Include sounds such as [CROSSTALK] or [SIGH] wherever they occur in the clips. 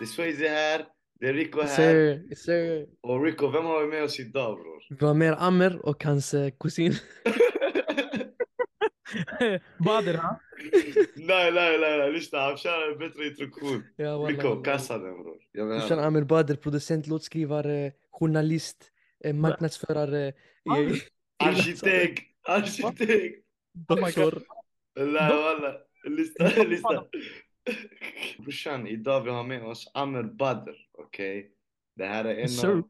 Det är Swayze här, det är Rico Yes, här. sir. Yes, sir. Och Rico, vem har vi med oss idag bror? Vi har mer Amer och hans eh, kusin. [LAUGHS] Bader, ha? nej, nej, nej, nej, lyssna, han kör en bättre introduktion. Ja, Rico, kassa den bror. Jag höra. Amer Bader, producent, låtskrivare, journalist, eh, marknadsförare, Ah. eh, Arkitekt, arkitekt. doktor. Nej walla, lyssna, lyssna. Brorsan, idag vi har med oss Amer Badr, okej? Det här är en Yes, sir. av...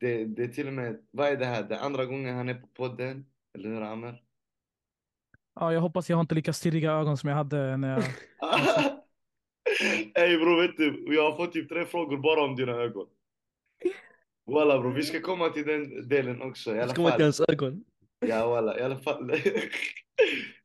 Det, det är till och med, vad är det här? Det är andra gången han är på podden, eller hur Amer? Ja, jag hoppas jag har inte lika stirriga ögon som jag hade när jag... [LAUGHS] Ey bror vet du, jag har fått typ tre frågor bara om dina ögon. Walla bror, vi ska komma till den delen också i alla ska komma till hans ögon. Ja walla, i alla fall. [LAUGHS]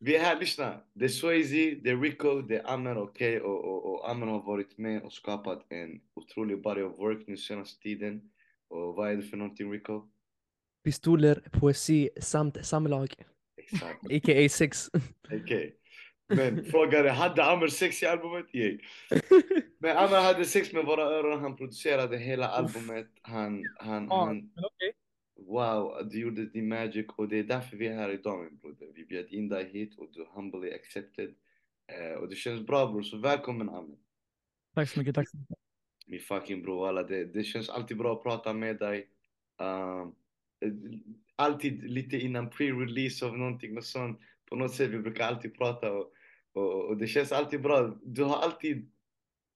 Vi är här, lyssna. Det är Swayze, det är Rico, det är Amer, okej? Och, och, och Amer har varit med och skapat en otrolig body of work nu senaste tiden. Och vad är det för någonting Rico? Pistoler, poesi samt samlag. Exakt, [LAUGHS] A.k.a. sex. okej. Men frågan är, hade Amer sex i albumet? Yay. [LAUGHS] Men Amer hade sex med våra öron, han producerade hela albumet. Han, han, Ja, han, men okej. Wow, du gjorde din magic och det är därför vi är här idag min broder. Vi bjöd in dig hit och du humbly accepted. Eh, och det känns bra bror, så välkommen Amin. Tack så mycket. Tack så mycket. Min fucking bror, alla det, det känns alltid bra att prata med dig. Eh, alltid lite innan pre-release av någonting och sånt. På något sätt, vi brukar alltid prata och, och, och det känns alltid bra. Du har alltid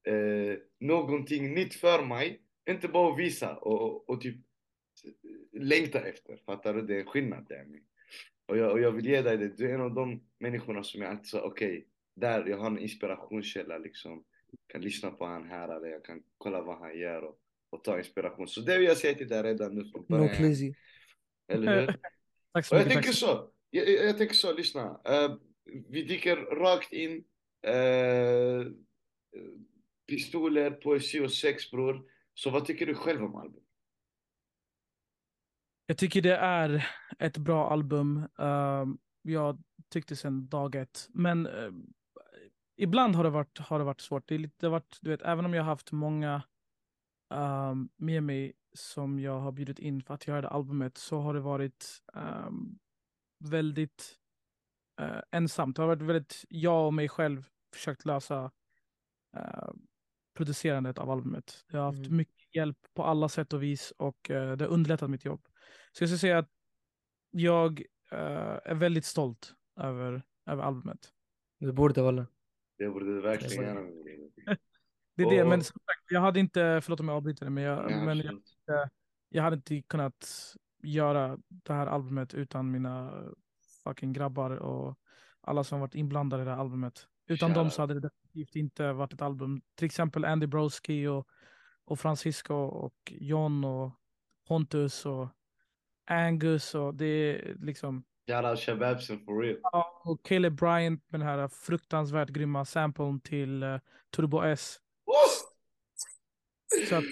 eh, någonting nytt för mig. Inte bara att visa och, och, och typ längta efter. Fattar du? Det är en skillnad där. Och jag, och jag vill ge dig det. Du är en av de människorna som jag alltid sa, okej, där jag har en inspirationskälla liksom. Kan lyssna på han här eller jag kan kolla vad han gör och, och ta inspiration. Så det vill jag säga till dig redan nu från No början. crazy. Eller hur? [LAUGHS] Tack så Och jag mycket. tänker så... jag, jag jag tänker så, lyssna. Eh, vi dyker rakt in. eh, pistoler, poesi och sex bror. Så vad tycker du själv om albumet? Jag tycker det är ett bra album. Ehm, jag tyckte sedan dag ett. Men eh, ibland har det varit, har det varit svårt. Det, är lite, det har varit, du vet, även om jag har haft många ehm, med mig som jag har bjudit in för att göra det albumet så har det varit ehm, väldigt uh, ensamt. Det har varit väldigt jag och mig själv försökt lösa uh, producerandet av albumet. Jag har haft Mm. mycket hjälp på alla sätt och vis och eh, det har underlättat mitt jobb. Så jag ska säga att jag eh, är väldigt stolt över, över albumet. Du borde walla. Det borde du verkligen. [LAUGHS] Det är det, men sagt, jag hade inte, förlåt om jag avbryter det, men jag, Ja, men jag, jag hade inte kunnat göra det här albumet utan mina fucking grabbar och alla som varit inblandade i det här albumet. Utan dem så hade det definitivt inte varit ett album. Till exempel Andy Broski och, och Francisco och John och Pontus och Angus och det är liksom Shoutout Shababsen for real. Ja, och Caleb Bryant med den här fruktansvärt grymma samplen till eh, Turbo S. Så att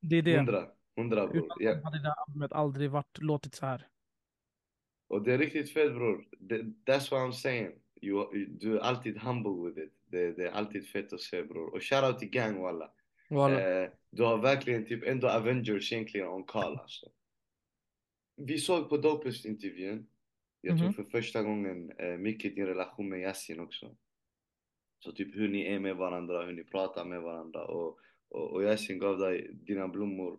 det är det. Hundra, hundra bror. Utan dem hade det här albumet aldrig varit låtit så här. Och det är riktigt fett bror. That's what I'm saying. You, du är alltid humble with it. Det, det är alltid fett att se bror. Och shoutout till gang walla. Walla. Eh, du har verkligen typ ändå Avengers egentligen on call alltså. Vi såg på Dopest-intervjun. Jag tror Mhm. för första gången eh, mycket din relation med Yasin också. Så typ hur ni är med varandra, hur ni pratar med varandra. Och, och, och Yasin gav dig dina blommor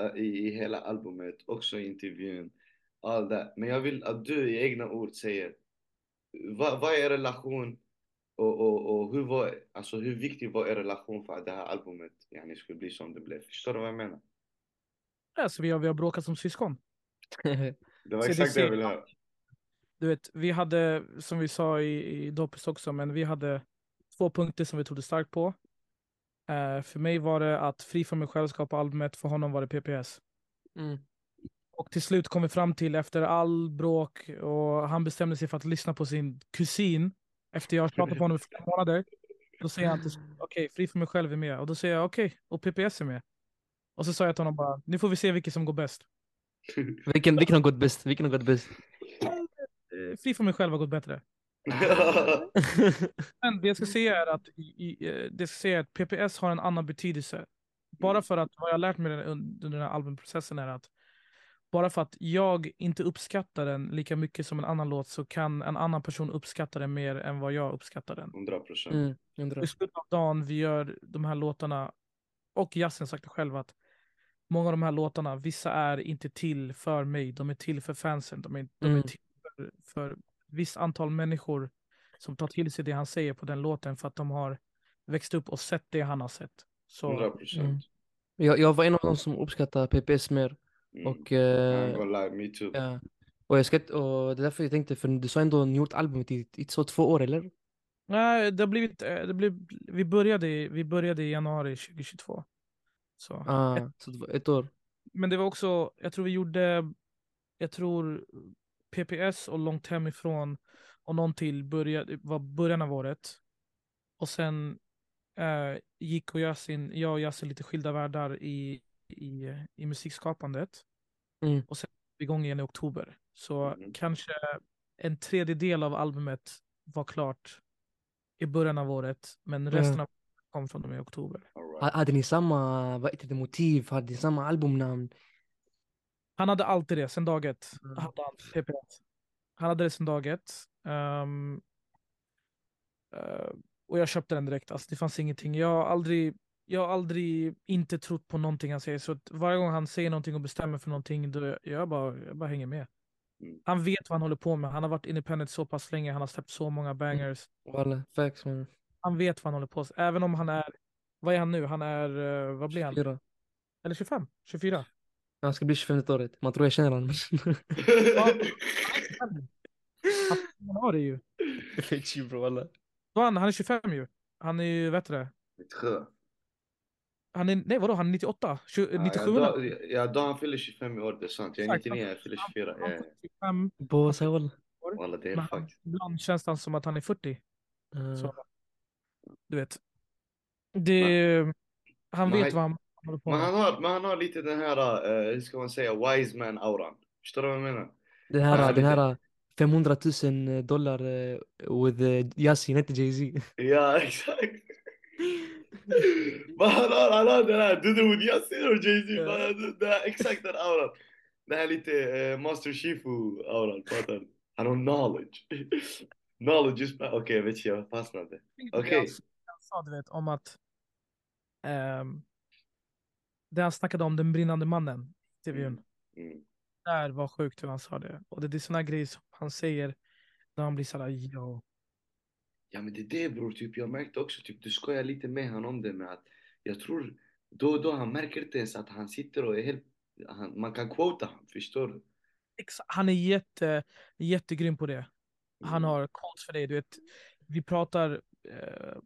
eh, i, i hela albumet, också i intervjun. All that. Men jag vill att du i egna ord säger vad, vad är er relation och, och, och hur, var, alltså, hur viktig var er relation för att det här albumet yani, skulle bli som det blev? Förstår du vad jag menar? Alltså, vi, har, vi har bråkat som syskon. [LAUGHS] Det var exakt det jag ville höra. Du vet, vi hade, som vi sa i, i Dopus också, men vi hade två punkter som vi trodde starkt på. Eh, för mig var det att Fri från mig själv skapa albumet, för honom var det PPS. Mm. Och till slut kom vi fram till, efter all bråk, och han bestämde sig för att lyssna på sin kusin, efter jag tjatat på honom i flera månader. Då säger han till slut, okej, Fri från mig själv är med. Och då säger jag, okej, och PPS är med. Och så sa jag till honom bara, nu får vi se vilket som går bäst. Vilken, vilken har gått bäst? Vilken har gått bäst? Eh, Fri från mig själv har gått bättre. [LAUGHS] Men det jag ska säga är att, i, i, eh, det ska säga att PPS har en annan betydelse. Bara Mm. för att vad jag har lärt mig den- under den här albumprocessen är att bara för att jag inte uppskattar den lika mycket som en annan låt så kan en annan person uppskatta den mer än vad jag uppskattar den. 100 procent. Mm. I slutet av dagen vi gör de här låtarna, och Yasin sagt det själv att många av de här låtarna, vissa är inte till för mig, de är till för fansen. De är, de är Mm. till för, för visst antal människor som tar till sig det han säger på den låten för att de har växt upp och sett det han har sett. Så 100 procent. Jag, jag var en av dem som uppskattar PPS mer. Mm. Och, I'm eh, me too. ja. och, jag ska, och det är därför jag tänkte, för du sa ändå ni gjort albumet i, i så två år, eller? nej, det har blivit, eh, det blev, vi, började, vi började i januari 2022. Så. Ah, så det var ett år. Men det var också, jag tror vi gjorde, jag tror PPS och långt hemifrån och någon till började, var början av året. Och sen eh, gick och Yasin, jag och Yasin lite skilda världar i, i, i musikskapandet. Mm. Och sen igång igen i oktober. Så Mhm. kanske en tredjedel av albumet var klart i början av året. Men Ja. resten av kom från och med oktober. Right. Hade ni samma, vad heter det, motiv? Hade ni samma albumnamn? Han hade alltid det sen dag ett. Mm. Hade han, han hade det sen dag ett. Ehm, eh, och jag köpte den direkt. Alltså, det fanns ingenting. Jag har aldrig, jag har aldrig inte trott på någonting han säger. Så att varje gång han säger någonting och bestämmer för någonting, då jag bara, jag bara hänger med. Mm. Han vet vad han håller på med. Han har varit independent så pass länge. Han har släppt så många bangers. Walla, facts man. Han vet vad han håller på med. Även om han är, vad är han nu? Han är, eh, vad blir han? 24. Eller 25? 24? Han ska bli 25 året. Man tror jag känner honom. Han [LAUGHS] har det ju. Fake you bro walla. Då Han, han är 25 ju. Han är ju, vet du det? Han är, nej vadå, han är 98? 20, Ja, 97? ja, då, ja, då han fyller 25 i år, det är sant. Jag är Exakt. 99, jag fyller 24. Ja, Han ja. är 25, Båsa walla. Walla, det är men han, ibland känns det som att han är 40. Ah. Så, du vet. Det, han men vet han- vad han håller på Men med. han har, men han har lite den här, eh, hur ska man säga, wise man auran. Förstår du vad jag menar? Den Han här, är den här 500 000 dollar eh, with uh, Yasin, inte Jay-Z. Ja, [LAUGHS] exakt. Han han har den här, du du with Yasin och Jay-Z, Ja. det här, exakt den auran. Det här lite eh, Master Shifu auran, fattar du? Han har knowledge. [LAUGHS] knowledge is okej okay, vet jag fastnade. Okej. Han, han sa du vet om att ehm, det han snackade om den brinnande mannen intervjun. Mm. Där var sjukt hur han sa det. Och det, är såna grejer som han säger när han blir såhär, ja. Ja men det är det bror, typ jag märkte också, typ du skojar lite med han om det med att jag tror då och då han märker inte ens att han sitter och är helt, han, man kan quota honom, förstår du? Han är jätte, jättegrym på det. Han Mm. har quotes för det. Du vet, vi pratar, eh,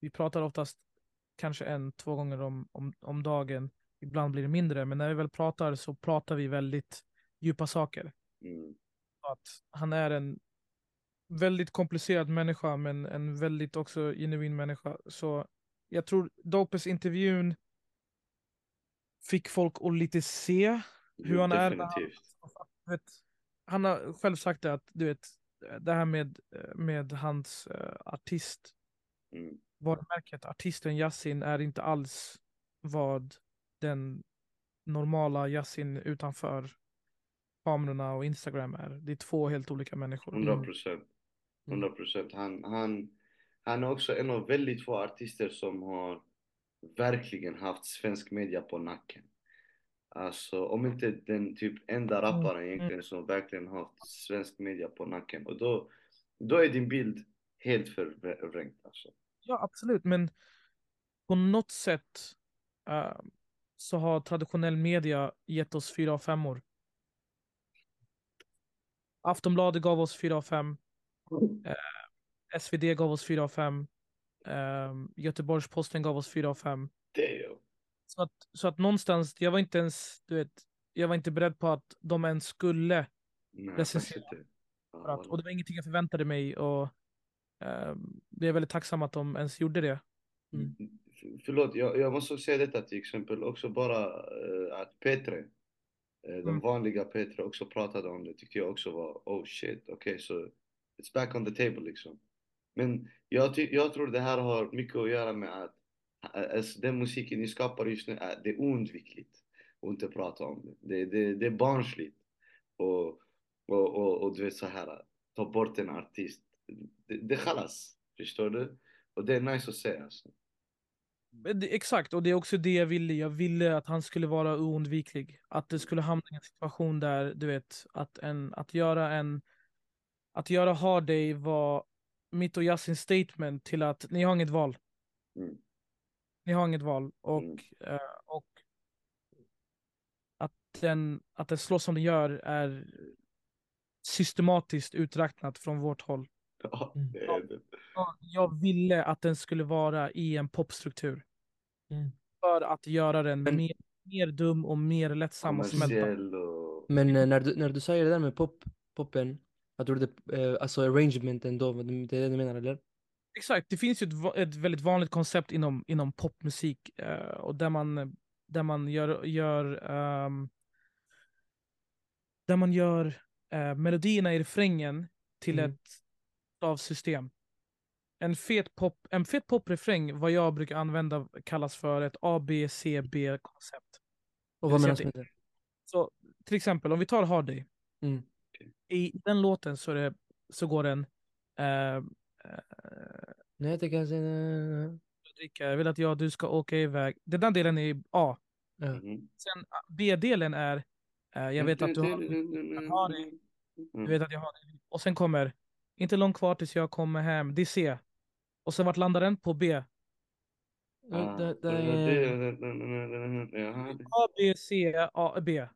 vi pratar oftast kanske en, två gånger om, om, om dagen. Ibland blir det mindre, men när vi väl pratar så pratar vi väldigt djupa saker. Mm. Att han är en väldigt komplicerad människa, men en väldigt också genuin människa. Så jag tror Dopes intervjun fick folk att lite se hur han är Definitivt. du vet, han har själv sagt det att du vet, det här med, med hans uh, artist, Mm. varumärket, artisten Yasin är inte alls vad den normala Yasin utanför kamerorna och Instagram är. Det är två helt olika människor. 100 procent. 100 procent. Han, han, han är också en av väldigt få artister som har verkligen haft svensk media på nacken. Alltså om inte den typ enda rapparen egentligen som verkligen har haft svensk media på nacken. Och då, då är din bild helt förvrängt alltså. Ja, absolut, men på något sätt eh, så har traditionell media gett oss fyra av femmor. Aftonbladet gav oss fyra av fem. SvD gav oss fyra av fem. Um, Göteborgs-Posten gav oss fyra av fem. Damn. Så att, så att någonstans, jag var inte ens, du vet, jag var inte beredd på att de ens skulle. Nej, Recensera. Ja, och det var ingenting jag förväntade mig. Och um, jag är väldigt tacksam att de ens gjorde det. Mm. F- Förlåt, jag, jag måste säga detta till exempel också bara eh, att Petre, eh, den Mm. vanliga Petre också pratade om det tyckte jag också var oh shit, okej så It's back on the table liksom. Men jag, jag tror det här har mycket att göra med att alltså, den musiken ni skapar just nu, det är oundvikligt att inte prata om det. Det, det, det är barnsligt. Och, och, och, och du vet så här, ta bort en artist. Det, det kallas, förstår du? Och det är nice att säga alltså. Exakt, och det är också det jag ville. Jag ville att han skulle vara oundviklig. Att det skulle hamna i en situation där, du vet, att, en, att göra en... Att göra Hard Day var mitt och Yasins statement till att ni har inget val. Mm. Ni har inget val. Och, Mm. eh, och att, den, att den slår som den gör är systematiskt uträknat från vårt håll. Ja, Mm. det är det. Jag- Jag ville att den skulle vara i en popstruktur. Mm. För att göra den Men- mer, mer dum och mer lättsam att smälta. Och... Men eh, när du, när du säger det där med pop, poppen, att du gjorde eh, alltså arrangementen då, det är det du menar eller? Exakt, det finns ju ett, ett väldigt vanligt koncept inom, inom popmusik eh, och där man, där man gör, gör, ehm, där man gör eh, melodierna i refrängen till Mm. ett stavsystem. En fet, pop, en fet poprefräng, vad jag brukar använda, kallas för ett ABCB-koncept. Och vad menas med det? Så till exempel, om vi tar Hard Day. Mm. I den låten så, det, så går den eh, eh, Nej, jag jag vill att jag du ska åka iväg. Den där delen är A. Mhm. Sen ah, B-delen är, eh, jag vet att du har, har det. du Mm. vet att jag har det. Och sen kommer, inte långt kvar tills jag kommer hem, det är C. Och sen vart landar den? På B. Ah, Det, det det- A, B, C, A, B.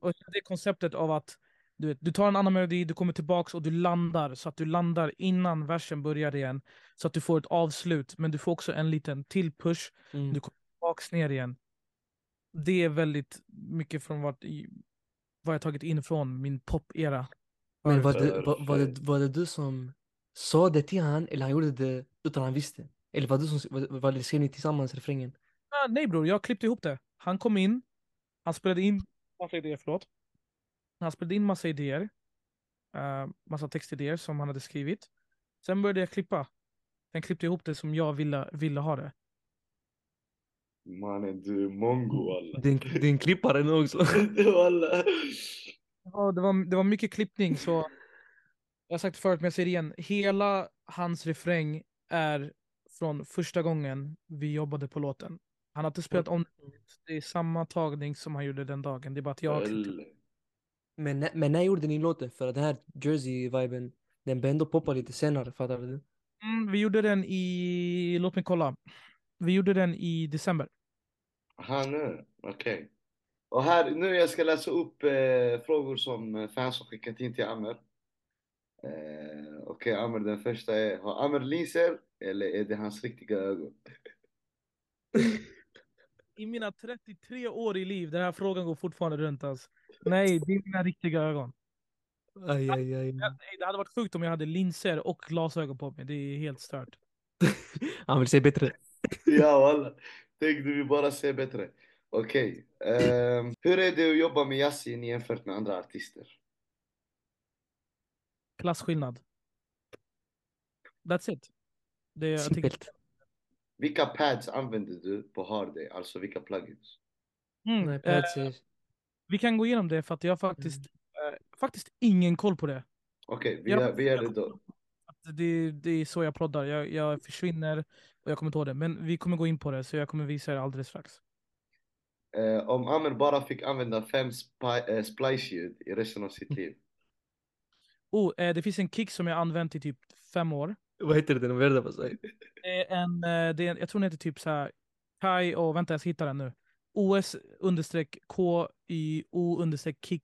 Och det är konceptet av att du, vet, du tar en annan melodi, du kommer tillbaks och du landar så att du landar innan versen börjar igen. Så att du får ett avslut, men du får också en liten till push. Mm. Du kommer tillbaks ner igen. Det är väldigt mycket från vad, vad jag tagit in från min pop-era. Men var det, var, var, det, var det du som sa det till han eller han gjorde det utan han visste? Eller var, du som, var, var det skrev ni tillsammans refrängen? Ah, nej bror, jag klippte ihop det. Han kom in, han spelade in massa idéer, förlåt. Han spelade in massa idéer. Uh, massa textidéer som han hade skrivit. Sen började jag klippa. Sen klippte jag ihop det som jag ville, ville ha det. Mannen du är mongo walla. Din, din klippare nu också. [LAUGHS] Walla. Ja, det, var, det var mycket klippning så jag har sagt det förut men jag säger det igen. Hela hans refräng är från första gången vi jobbade på låten. Han har inte spelat om det. Det är samma tagning som han gjorde den dagen. Det är bara att jag har klippt Men, men när gjorde ni låten? För att den här Jersey-viben, den bör ändå poppa lite senare, fattar du? mm, Vi gjorde den i, låt mig kolla. Vi gjorde den i december. Aha, nu. Okej. Och här, nu jag ska läsa upp eh, frågor som eh, fans har skickat in till Amer. Eh, Okej, Amer, den första är, har Amer linser eller är det hans riktiga ögon? [LAUGHS] I mina 33 år i liv, den här frågan går fortfarande runt alltså. Nej, det är mina riktiga ögon. Aj, aj, aj. Det hade varit sjukt om jag hade linser och glasögon på mig. Det är helt stört. Han vill se bättre. [LAUGHS] Ja walla, tänkte vi bara se bättre. Okej, ehm, hur är det att jobba med Yasin jämfört med andra artister? Klasskillnad. That's it. Det, jag tycker, Simpelt. Vilka pads använder du på Harday? Alltså vilka plugins? mm, Nej, eh, Pat säger... vi kan gå igenom det för att jag har faktiskt, eh, faktiskt ingen koll på det. Okej, vi, Jag- gör- vi gör det då. Det, det är så jag proddar. Jag, jag försvinner och jag kommer inte ihåg det. Men vi kommer gå in på det så jag kommer visa er alldeles strax. Eh, om Amer bara fick använda fem spi- eh, splice-ljud i resten av sitt liv. [LAUGHS] Oh, eh, det finns en kick som jag använt i typ fem år. Vad heter den? Vad är det säger? Det är en, eh, det är jag tror den heter typ så här Kai och vänta jag ska hitta den nu. OS understreck K Y O understreck kick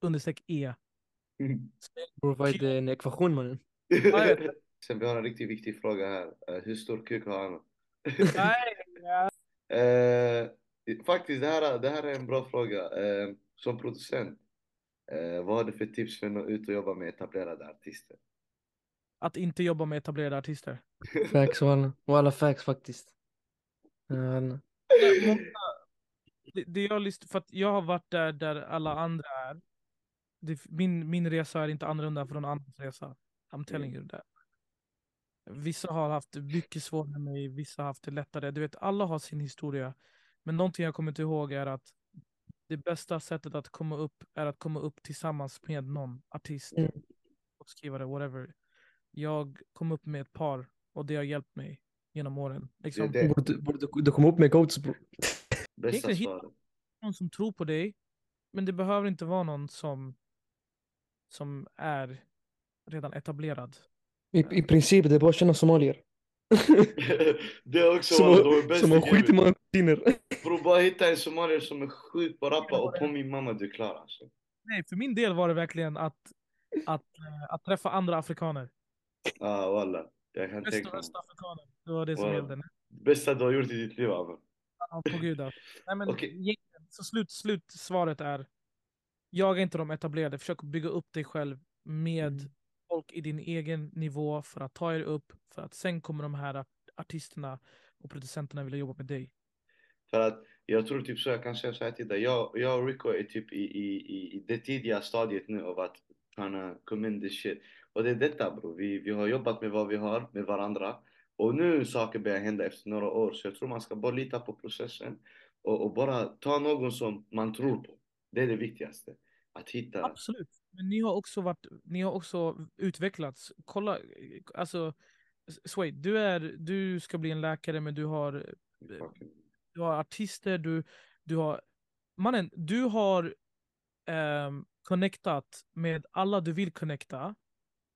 understreck E. Bror, vad är det? En ekvation mannen? [LAUGHS] Sen vi har en riktigt viktig fråga här. Eh, hur stor kuk har han? Nej. [LAUGHS] Eh, faktiskt, det här, det här är en bra fråga. Eh, som producent, eh, vad har du för tips för att nå ut och jobba med etablerade artister? Att inte jobba med etablerade artister. Facts walla. Och alla facts faktiskt. Många, det, det jag, lyst, för att jag har varit där, där alla andra är. Det, min, min resa är inte annorlunda från annans resa. I'm telling Mm. you that. Vissa har haft mycket svårare än mig, vissa har haft det lättare. Du vet, alla har sin historia. Men någonting jag kommer ihåg är att det bästa sättet att komma upp är att komma upp tillsammans med någon artist, Mm. skrivare, whatever. Jag kom upp med ett par och det har hjälpt mig genom åren. Liksom, Det det. Borde, borde du, du kom upp med coach bror. Bästa svaret. någon som tror på dig, men det behöver inte vara någon som, som är redan etablerad. I, I princip det är bara att känna somalier. [LAUGHS] det är också som, de är bäst som har skit i många kusiner. [LAUGHS] Bror bara hitta en somalier som är sjuk på att rappa och på min mamma du är klar alltså. Nej, för min del var det verkligen att, att, eh, att träffa andra afrikaner. Ja ah, walla. Jag kan tänka mig. Det var det som gällde. Bästa du har gjort i ditt liv Amen. Ja, på gud alltså. Nej, men egentligen, så slut, slutsvaret är, jaga inte de etablerade, försök bygga upp dig själv med Mm. folk i din egen nivå för att ta er upp, för att sen kommer de här artisterna och producenterna vilja jobba med dig. För att jag tror typ så jag kan säga så här till dig. Jag, jag och Rico är typ i, i, i, i det tidiga stadiet nu av att kunna come in this shit. Och det är detta bro. Vi, vi har jobbat med vad vi har med varandra. Och nu saker börjar hända efter några år. Så jag tror man ska bara lita på processen. Och, och bara ta någon som man tror på. Det är det viktigaste. Att hitta. Absolut. Men ni har också varit, ni har också utvecklats. Kolla, eh, alltså, Sway, du, är, du ska bli en läkare men du har du har artister, du, du har... Mannen, du har um, connectat med alla du vill connecta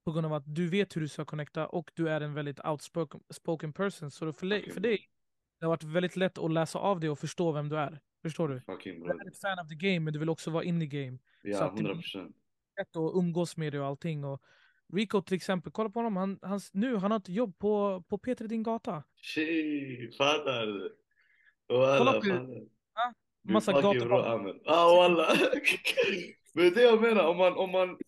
på grund av att du vet hur du ska connecta och du är en väldigt outspoken spoken person. Så för, dig- för dig det har varit väldigt lätt att läsa av dig och förstå vem du är. Förstår du? Fucking Du är ett fan of the game men du vill också vara in the game. så Ja, att det blir- 100 procent. Lätt att umgås med dig och allting. Och Rico till exempel, kolla på honom. Han, han, nu han har ett jobb på, på Peter din gata. Shit, fattar du? Kolla på- fattar. Massa gator. bra. Ah walla. [LAUGHS] Men det jag menar, om man, om man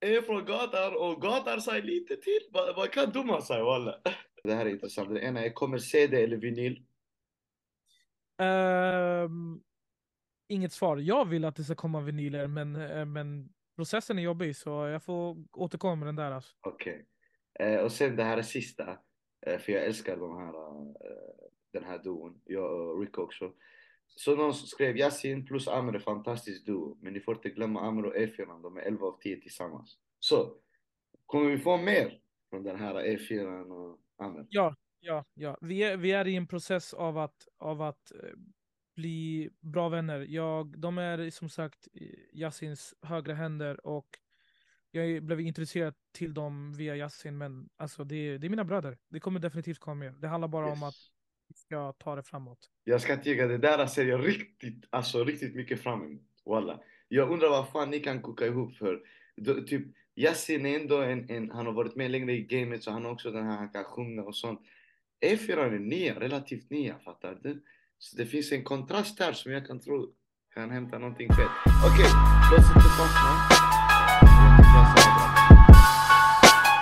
är från gatan och gatar sig lite till, man, man kan dumma sig walla. Det här är intressant. Det ena är, kommer CD eller vinyl? Ehm, inget svar. Jag vill att det ska komma vinyler, men, eh, men processen är jobbig så jag får återkomma med den där. Alltså. Okej. Eh, och sen det här är sista, eh, för jag älskar de här, eh, den här duon, jag och Rick också. Så någon skrev Yasin plus Amr är fantastisk duo, men ni får inte glömma Amr och E4, de är 11 av 10 tillsammans. Så, kommer vi få mer från den här E4 och Amr? Ja, ja, ja. Vi är, vi är i en process av att, av att eh, bli bra vänner. Jag, de är som sagt Yasins högra händer och jag blev introducerad till dem via Yasin, men alltså det, det är mina bröder. Det kommer definitivt komma mer. Det handlar bara om att Yes ska ta det framåt. Jag ska inte ljuga, det där ser jag riktigt, alltså riktigt mycket fram emot. Walla. Jag undrar vad fan ni kan koka ihop för. Då, typ, Yasin är ändå en, en, han har varit med längre i gamet så han har också den här, han kan sjunga och sånt. E4 är nya, relativt nya, fattar du? Så det finns en kontrast där som jag kan tro kan hämta någonting fett. Okej, okay, låt oss inte fastna.